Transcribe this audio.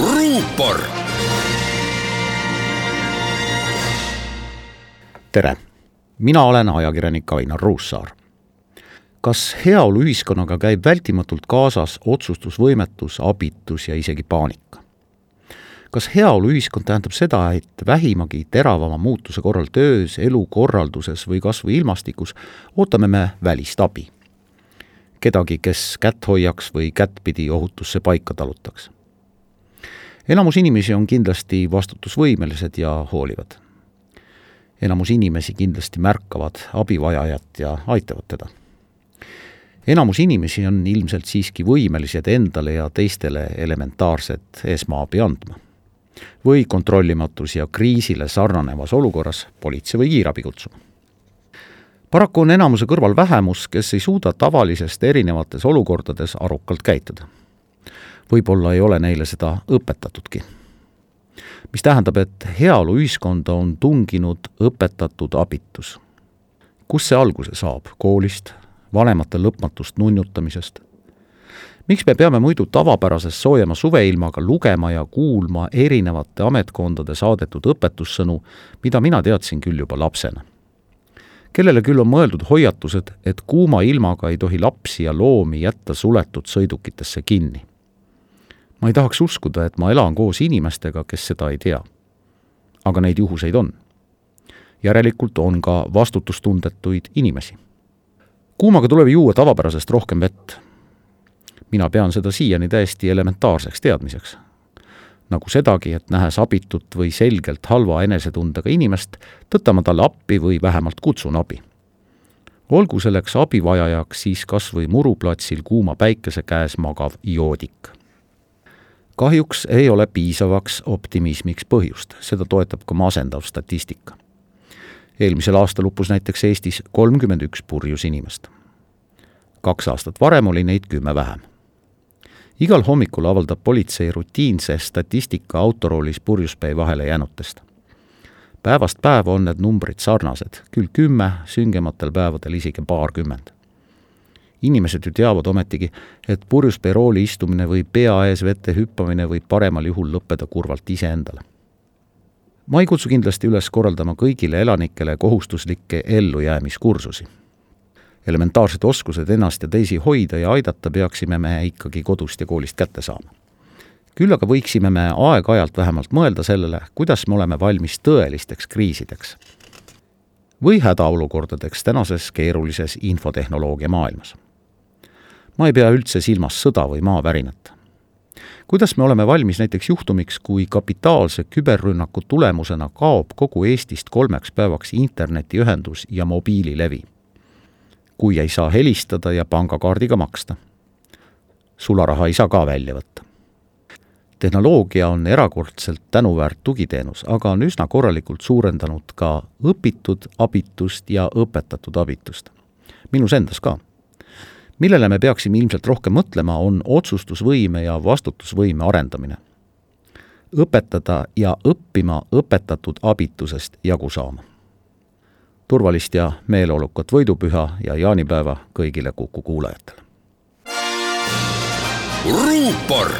ruupor. tere, mina olen ajakirjanik Ainar Ruussaar. kas heaoluühiskonnaga käib vältimatult kaasas otsustusvõimetus, abitus ja isegi paanika? kas heaoluühiskond tähendab seda, et vähimagi teravama muutuse korral töös, elukorralduses või kas või ilmastikus ootame me välist abi? kedagi, kes kätt hoiaks või kättpidi ohutusse paika talutaks. Enamus inimesi on kindlasti vastutusvõimelised ja hoolivad. enamus inimesi kindlasti märkavad abivajajat ja aitavad teda. enamus inimesi on ilmselt siiski võimelised endale ja teistele elementaarset esmaabi andma. või kontrollimatus ja kriisile sarnanevas olukorras politsei või kiirabi kutsuma paraku on enamuse kõrval vähemus, kes ei suuda tavalisest erinevates olukordades arukalt käituda. Võib-olla ei ole neile seda õpetatudki. mis tähendab, et heaoluühiskonda on tunginud õpetatud abitus. kust see alguse saab, koolist, vanemate lõpmatust nunnutamisest? miks me peame muidu tavapärasest soojema suveilmaga lugema ja kuulma erinevate ametkondade saadetud õpetussõnu, mida mina teadsin küll juba lapsena kellele küll on mõeldud hoiatused, et kuuma ilmaga ei tohi lapsi ja loomi jätta suletud sõidukitesse kinni. Ma ei tahaks uskuda, et ma elan koos inimestega, kes seda ei tea. aga neid juhuseid on. järelikult on ka vastutustundetuid inimesi. kuumaga tuleb juua tavapärasest rohkem vett. mina pean seda siiani täiesti elementaarseks teadmiseks nagu sedagi, et nähes abitut või selgelt halva enesetundega inimest, tõtan ma talle appi või vähemalt kutsun abi. olgu selleks abivajajaks siis kas või muruplatsil kuuma päikese käes magav joodik. Kahjuks ei ole piisavaks optimismiks põhjust, seda toetab ka masendav statistika. eelmisel aastal uppus näiteks Eestis kolmkümmend üks purjus inimest. kaks aastat varem oli neid kümme vähem igal hommikul avaldab politsei rutiinse statistika autoroolis purjuspäi vahele jäänutest. päevast päeva on need numbrid sarnased, küll kümme, süngematel päevadel isegi paarkümmend. Inimesed ju teavad ometigi, et purjuspäi rooli istumine või pea ees vette hüppamine võib paremal juhul lõppeda kurvalt iseendale. ma ei kutsu kindlasti üles korraldama kõigile elanikele kohustuslikke ellujäämiskursusi elementaarsed oskused ennast ja teisi hoida ja aidata peaksime me ikkagi kodust ja koolist kätte saama. küll aga võiksime me aeg-ajalt vähemalt mõelda sellele, kuidas me oleme valmis tõelisteks kriisideks või hädaolukordadeks tänases keerulises infotehnoloogia maailmas. Ma ei pea üldse silmas sõda või maavärinat. kuidas me oleme valmis näiteks juhtumiks, kui kapitaalse küberrünnaku tulemusena kaob kogu Eestist kolmeks päevaks internetiühendus ja mobiililevi kui ei saa helistada ja pangakaardiga maksta. sularaha ei saa ka välja võtta. tehnoloogia on erakordselt tänuväärt tugiteenus, aga on üsna korralikult suurendanud ka õpitud abitust ja õpetatud abitust. minus endas ka. Millele me peaksime ilmselt rohkem mõtlema, on otsustusvõime ja vastutusvõime arendamine. õpetada ja õppima õpetatud abitusest jagu saama turvalist ja meeleolukat võidupüha ja jaanipäeva kõigile Kuku kuulajatele. ruupor